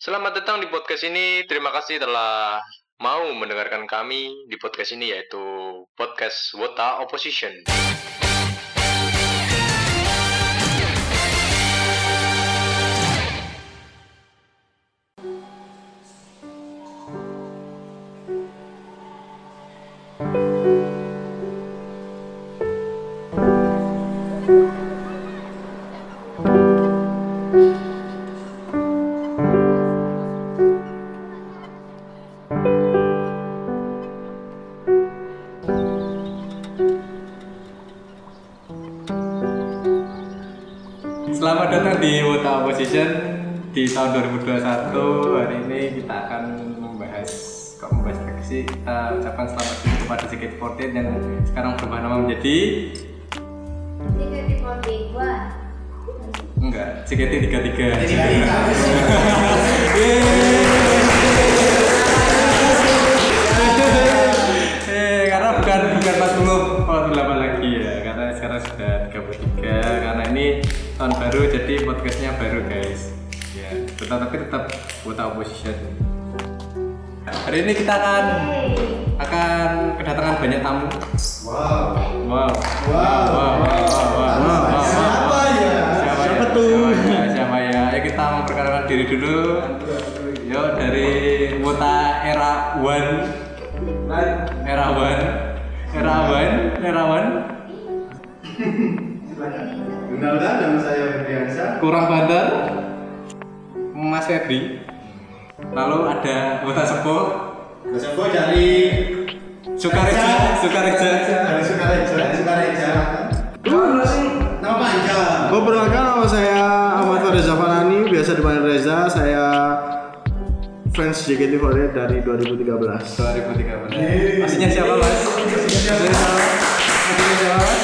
Selamat datang di podcast ini. Terima kasih telah mau mendengarkan kami di podcast ini yaitu podcast Wota Opposition. di tahun 2021 hari ini kita akan membahas kok membahas lagi sih? Kita ucapkan selamat datang kepada JKT48 yang sekarang berubah nama menjadi? JKT48 enggak JKT33 33. tapi tetap buat opposition hari ini kita akan akan kedatangan banyak tamu Wow. wow wow wow wow wow, wow, wow, wow. Siapa ya? siapa, Siapa ya? tuh? siapa ya siapa ya ayo kita memperkenalkan diri dulu yuk dari Wota era one era one era one era one Kenalkan nama saya Ferdiansyah. kurang banter Mas Febri lalu ada Wota Sepo Tersebut dari Sukareja Sukareja Dari Sukareja. Dari Sukareja. Nama panjang. Gue perkenalkan nama saya Ahmad Reza Fanani, biasa dipanggil Reza. Saya fans JKT48 dari 2013. 2013 Aslinya siapa mas? Aslinya siapa? Mas?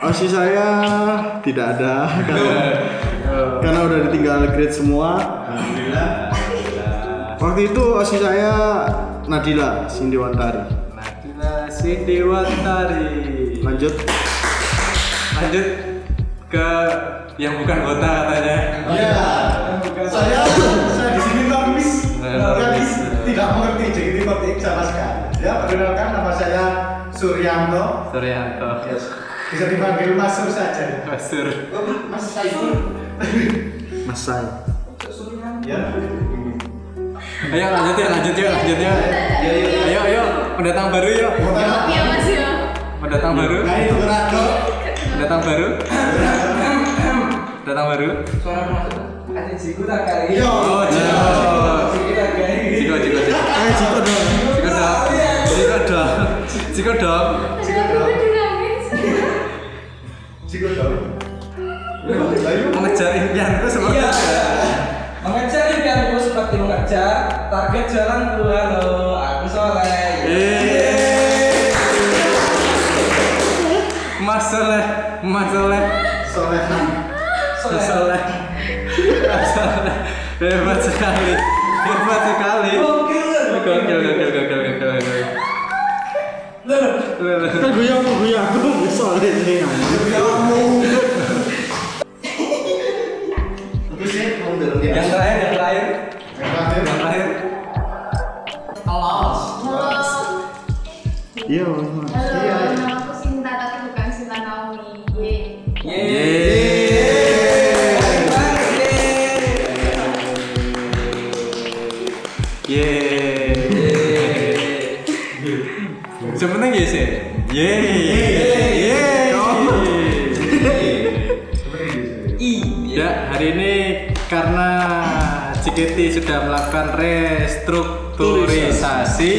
Osi saya tidak ada karena, karena udah ditinggal grade semua. Alhamdulillah. Waktu itu osi saya Nadila Sindiwantari. Nadila Sindiwantari Lanjut. Lanjut ke yang bukan kota katanya Ya. Saya saya di sini nomis. Nomis nomis. tidak mengerti JKT48 sama sekali. Ya, perkenalkan nama saya Suryanto. Suryanto Yes. Bisa dipanggil Mas Sur saja. Masur Mas Saiful. Mas saya. Ya. Ayo lanjut ya lanjut ya lanjut ya Ya, ya, ya. Ayo ayo pendatang baru yuk Iya mas ya. Pendatang baru Nah, itu Rado. Pendatang baru Pendatang baru Yo. Oh Ciko Ciko Ciko Ciko Eh, Ciko dong. Ciko dong Ciko dong Ciko dong jalanku. Halo, aku Soleh. Mas Soleh Mas Soleh. Soleh. Mas Soleh. Hebat sekali Sebenarnya ya sih Yeay I. Ya, hari ini karena JKT sudah melakukan restrukturisasi,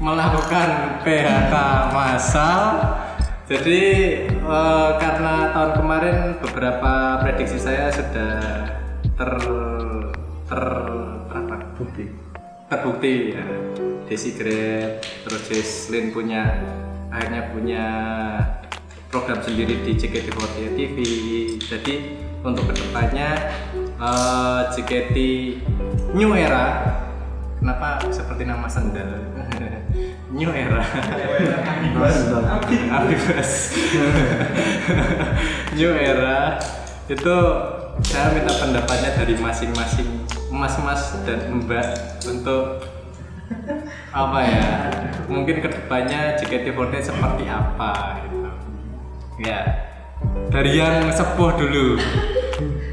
melakukan PHK massal. Jadi eh, karena tahun kemarin beberapa prediksi saya sudah ter ter apa? Bukti. terbukti ya. Desi terus Jesslyn punya akhirnya punya program sendiri di JKT48 TV. Jadi untuk ke depannya eh, JKT New Era, kenapa seperti nama sendal? New Era. Abibas. New Era itu saya minta pendapatnya dari masing-masing mas-mas dan mbak untuk apa ya? Mungkin ke depannya JKT48 seperti apa gitu. Ya dari yang sepuh dulu.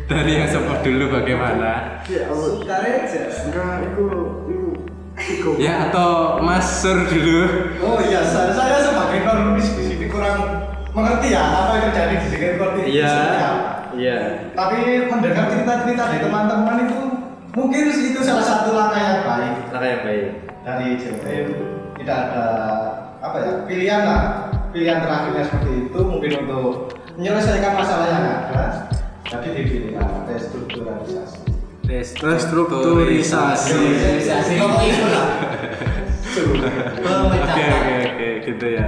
Dari yang sepuh dulu bagaimana? Ya. Enggak, itu itu ya atau Mas Sur dulu. Oh iya, saya, saya sebagai non di sini kurang mengerti ya apa yang terjadi di JKT48 itu seperti apa. iya. Tapi mendengar cerita-cerita dari teman-teman itu mungkin itu salah satu langkah yang baik. Cara yang baik dari JKT tidak ada apa ya pilihan lah pilihan terakhirnya seperti itu mungkin untuk menyelesaikan masalah yang ada jadi dipilih lah restrukturalisasi Restrukturisasi. Itu lah. Oke oke oke gitu ya.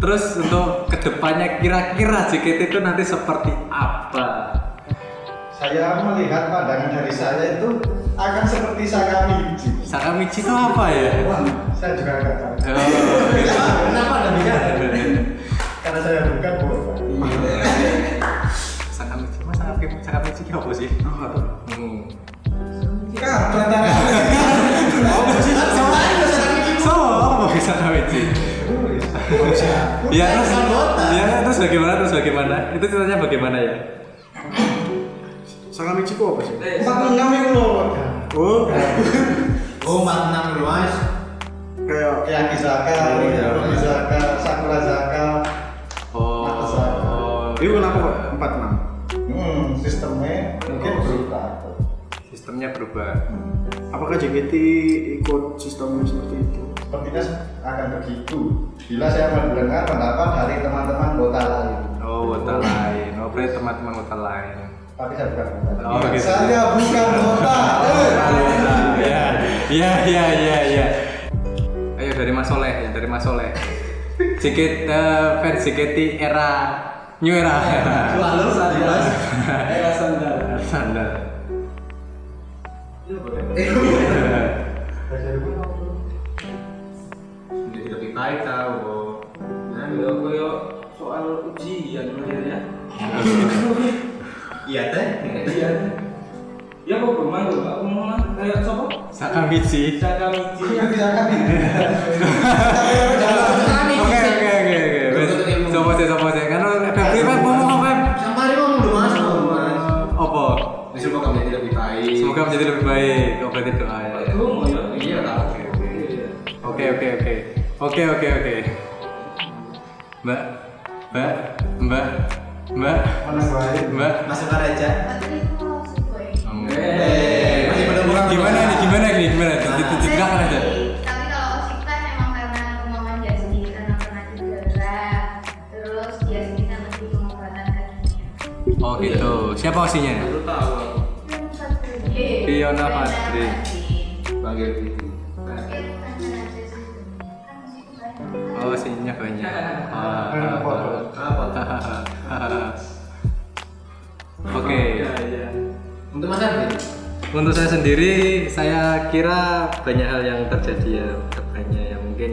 Terus untuk ke depannya kira-kira JKT itu nanti seperti apa? Saya melihat pandangan dari saya itu akan seperti Sakamichi Sakamichi itu apa ya? Wah, saya juga nggak tahu Oh, iya. Robi Zaka, Sakura Zaka Oh, itu kenapa kok empat enam? hmm, sistemnya mungkin berubah Sistemnya berubah. Apakah JKT ikut sistem seperti itu? sepertinya akan begitu bila saya mendengar pendapat dari teman-teman kota lain Oh, wota lain. Oh, berarti teman-teman wota lain. tapi saya bukan kota Oh, gitu. saya bukan kota Eh. Ya, ya, ya, JKT eh, fans JKT era new era. Selalu saat mas. Era sandal. Sandal. Jadi lebih baik tahu. Nah, yo yo soal ujian ya. iya teh Iya. Ya kok bermain lho, aku mau kayak siapa? Sakamichi. Sakamichi. Kiyaki Zaka Oke, oke, oke. Mbak, Mbak, Mbak, Mbak, mana baik Mbak. Masuk aja. Eh, masih menemukan Gimana nih? Gimana nih? Gimana? Dijelaskan aja. Tapi kalau Osik kan emang karena kemauan dia sendiri karena pernah cedera, terus dia sendiri kan lebih pengobatan kakinya. Oh gitu. Siapa osinya? Baru tahu. Fiona Fadri. Panggil. Banyak. Ah, foto. ah. Oke. Untuk Mas Arvin. Untuk saya sendiri, saya kira banyak hal yang terjadi ya ke depannya ya mungkin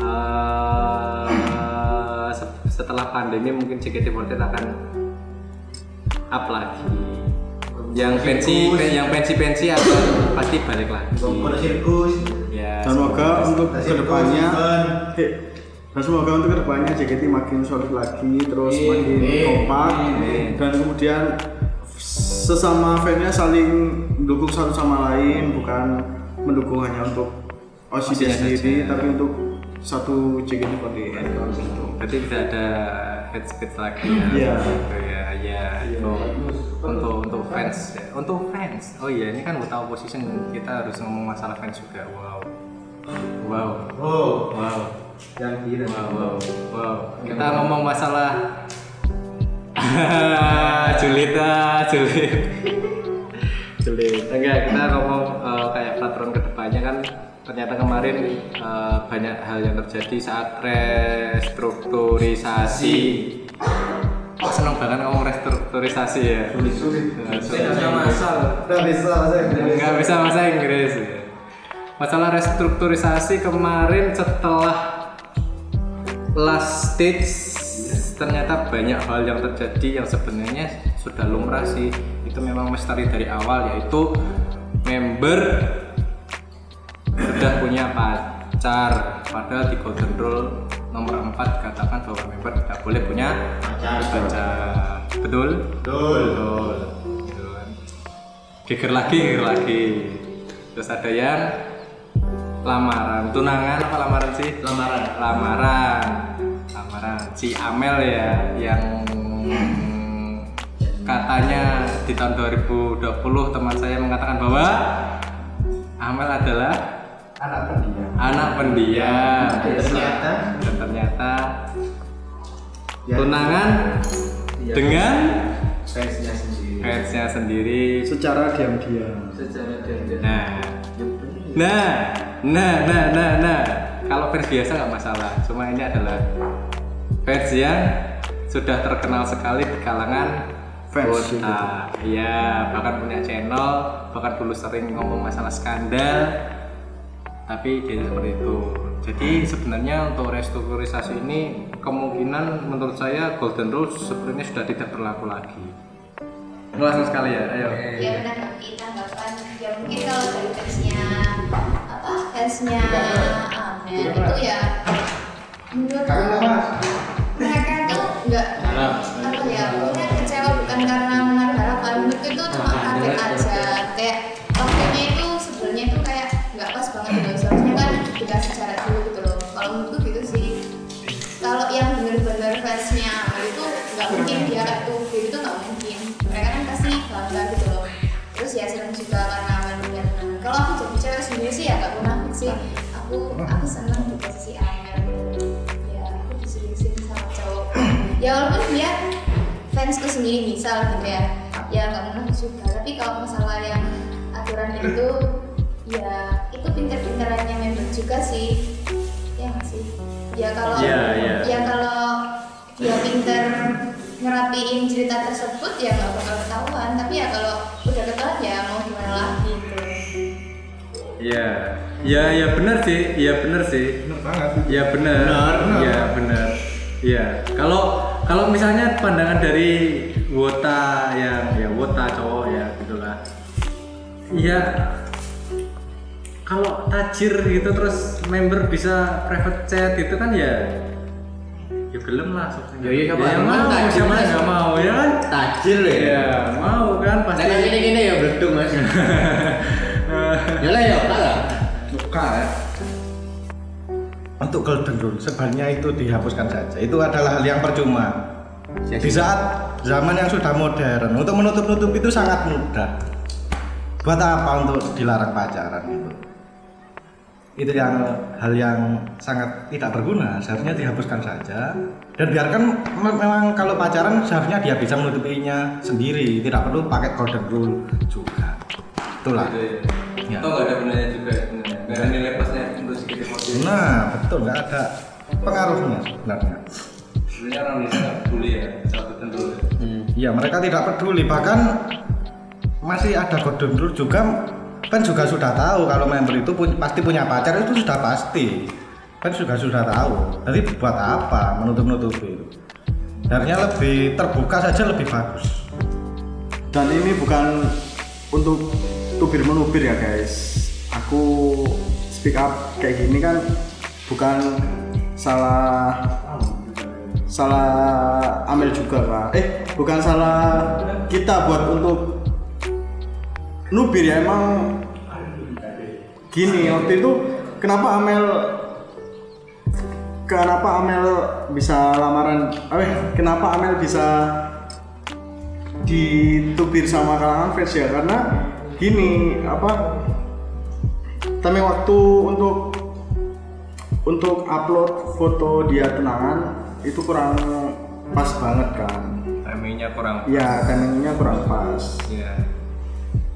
eh, se- setelah pandemi mungkin JKT48 akan up lagi. Yang pensi, yang pensi-pensi akan pasti balik lagi. Sirkus. Ya. Dan semoga untuk ke depannya, dan semoga untuk ke depannya JKT makin solid lagi, terus Amin. makin Amin. kompak, Amin. dan kemudian sesama fansnya saling mendukung satu sama lain, bukan mendukung hanya untuk Osinya sendiri, tapi untuk satu JKT48 gitu. Berarti tidak ada head speech lagi ya. Iya. Gitu ya, ya. Untuk, untuk untuk fans ya. Untuk fans. Oh iya, ini kan tahu position kita harus ngomong masalah fans juga. Wow. Wow. Oh, Wow. Yang kira. Wow, wow, wow. Kita ngomong masalah Julita, Julit. Julit. Enggak, kita ngomong eh, kayak peraturan ke depannya kan ternyata kemarin eh, banyak hal yang terjadi saat restrukturisasi. Kok seneng banget ngomong restrukturisasi ya? sulit Saya nggak masalah. nggak bisa saya nggak bisa bahasa Inggris ya. Masalah restrukturisasi kemarin setelah last stage ternyata banyak hal yang terjadi yang sebenarnya sudah lumrah sih itu memang misteri dari awal yaitu member sudah punya pacar padahal di golden rule nomor 4 katakan bahwa member tidak boleh punya Pacar. pacar betul Betul. betul Gitu kan. geger lagi geger lagi terus ada yang lamaran. Tunangan apa lamaran sih? Lamaran. Lamaran. Lamaran. Si Amel ya yang katanya di tahun 2020 teman saya mengatakan bahwa Amel adalah Anak pendiam. anak pendiam. Dan ternyata. Dan ternyata Ya. tunangan Iya. dengan fansnya sendiri. fansnya sendiri. Secara diam-diam. Secara diam-diam. nah. Nah nah nah nah nah. Kalau fans biasa nggak masalah. Cuma ini adalah fans yang sudah terkenal sekali di kalangan Fans kota iya bahkan punya channel bahkan dulu sering ngomong masalah skandal. Tapi jadi seperti itu. Jadi sebenarnya untuk restrukturisasi ini kemungkinan menurut saya golden rule sebenarnya sudah tidak berlaku lagi. Langsung sekali ya ayo. Ya benar. Tapi tanggapan ya mungkin kalau dari fansnya fansnya Amel itu ya. Menurut nggak, Mas? mereka tuh nggak apa ya mungkin kecewa bukan karena menaruh harapan. Menurut itu cuma kaget aja. kayak waktunya itu sebenarnya itu kayak nggak pas banget gitu. Seharusnya kan dikasih cara dulu gitu loh. Kalau menurutku gitu sih. Kalau yang bener-bener fansnya itu nggak mungkin dia kayak tuh. Itu nggak mungkin. Mereka kan pasti bangga gitu loh. Terus ya seneng juga karena kalau aku jadi cewek sendiri sih ya nggak munafik sih. Aku aku seneng di posisi gitu ya aku diseling sama cowok. Ya walaupun dia fansku sendiri misal gitu ya. Ya nggak munafik juga tapi kalau masalah yang aturan itu ya itu pinter-pinterannya member juga sih. Ya sih? Ya kalau Iya, iya. ya kalau dia pinter ngerapiin cerita tersebut ya nggak bakal ketahuan. Tapi ya kalau udah ketahuan ya mau gimana lagi gitu Iya, ya ya benar sih, iya benar sih, Bener banget. ya benar, Benar. ya benar, iya. Kalau kalau misalnya pandangan dari wota yang ya wota cowok ya gitulah, iya. Kalau tajir gitu terus member bisa private chat gitu kan ya, ya gelem lah. Ya, iya, siapa ya, yang mau mau, tajir, siapa Mas? yang nggak mau ya kan? tajir ya Ya mau kan pasti. Nah, gini gini ya berdua mas. ya lah ya kalah. Untuk golden rule sebenarnya itu dihapuskan saja. Itu adalah hal yang percuma. Di saat zaman yang sudah modern, untuk menutup-nutup itu sangat mudah. Buat apa untuk dilarang pacaran itu? Itu yang hal yang sangat tidak berguna. Seharusnya dihapuskan saja dan biarkan me- memang kalau pacaran seharusnya dia bisa menutupinya sendiri, tidak perlu pakai golden rule juga. Itulah. Gitu Ya. ya. Ada gunanya juga ada nilai plusnya untuk sedikit. Nah, betul nggak ada pengaruhnya sebenarnya. Sebenarnya orang Indonesia nggak peduli ya satu tentu. Iya, mereka tidak peduli bahkan masih ada golden rule juga kan juga sudah tahu kalau member itu pun, pasti punya pacar itu sudah pasti kan juga sudah tahu jadi buat apa menutup-nutupi itu seharusnya lebih terbuka saja lebih bagus dan ini bukan untuk tubir menubir ya guys aku speak up kayak gini kan bukan salah salah Amel juga kan eh bukan salah kita buat untuk nubir ya emang gini. Waktu itu kenapa Amel kenapa Amel bisa lamaran? Eh kenapa Amel bisa ditubir sama kalangan fans ya? Karena gini apa timing waktu untuk untuk upload foto dia tunangan itu kurang pas banget kan. Timingnya kurang. ya timingnya kurang pas. Ya.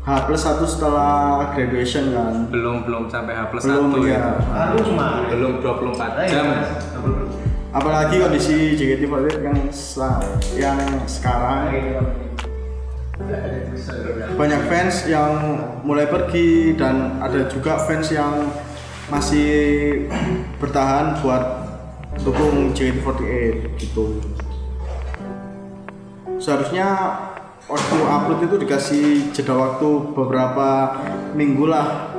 H plus satu setelah graduation kan. Belum belum sampai H plus belum satu ya harus mah Belum 24 jam. apalagi kondisi JKT48 yang yang sekarang banyak fans yang mulai pergi dan ada juga fans yang masih bertahan buat dukung JKT48 gitu seharusnya waktu upload itu dikasih jeda waktu beberapa minggu lah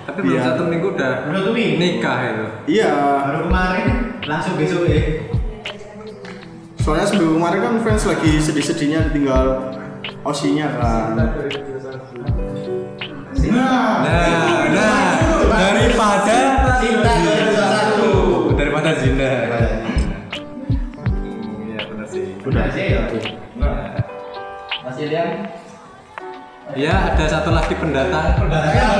Tapi belum satu minggu udah Belum minggu. nikah itu. iya Baru kemarin langsung besok ya. Soalnya seminggu kemarin kan fans lagi sedih-sedihnya ditinggal osinya kan Nah, Nah, nah, daripada cinta daripada zina. Iya benar sih. Udah sih ya. Mas Ilian. Ya ada satu lagi pendatang. Pendatang.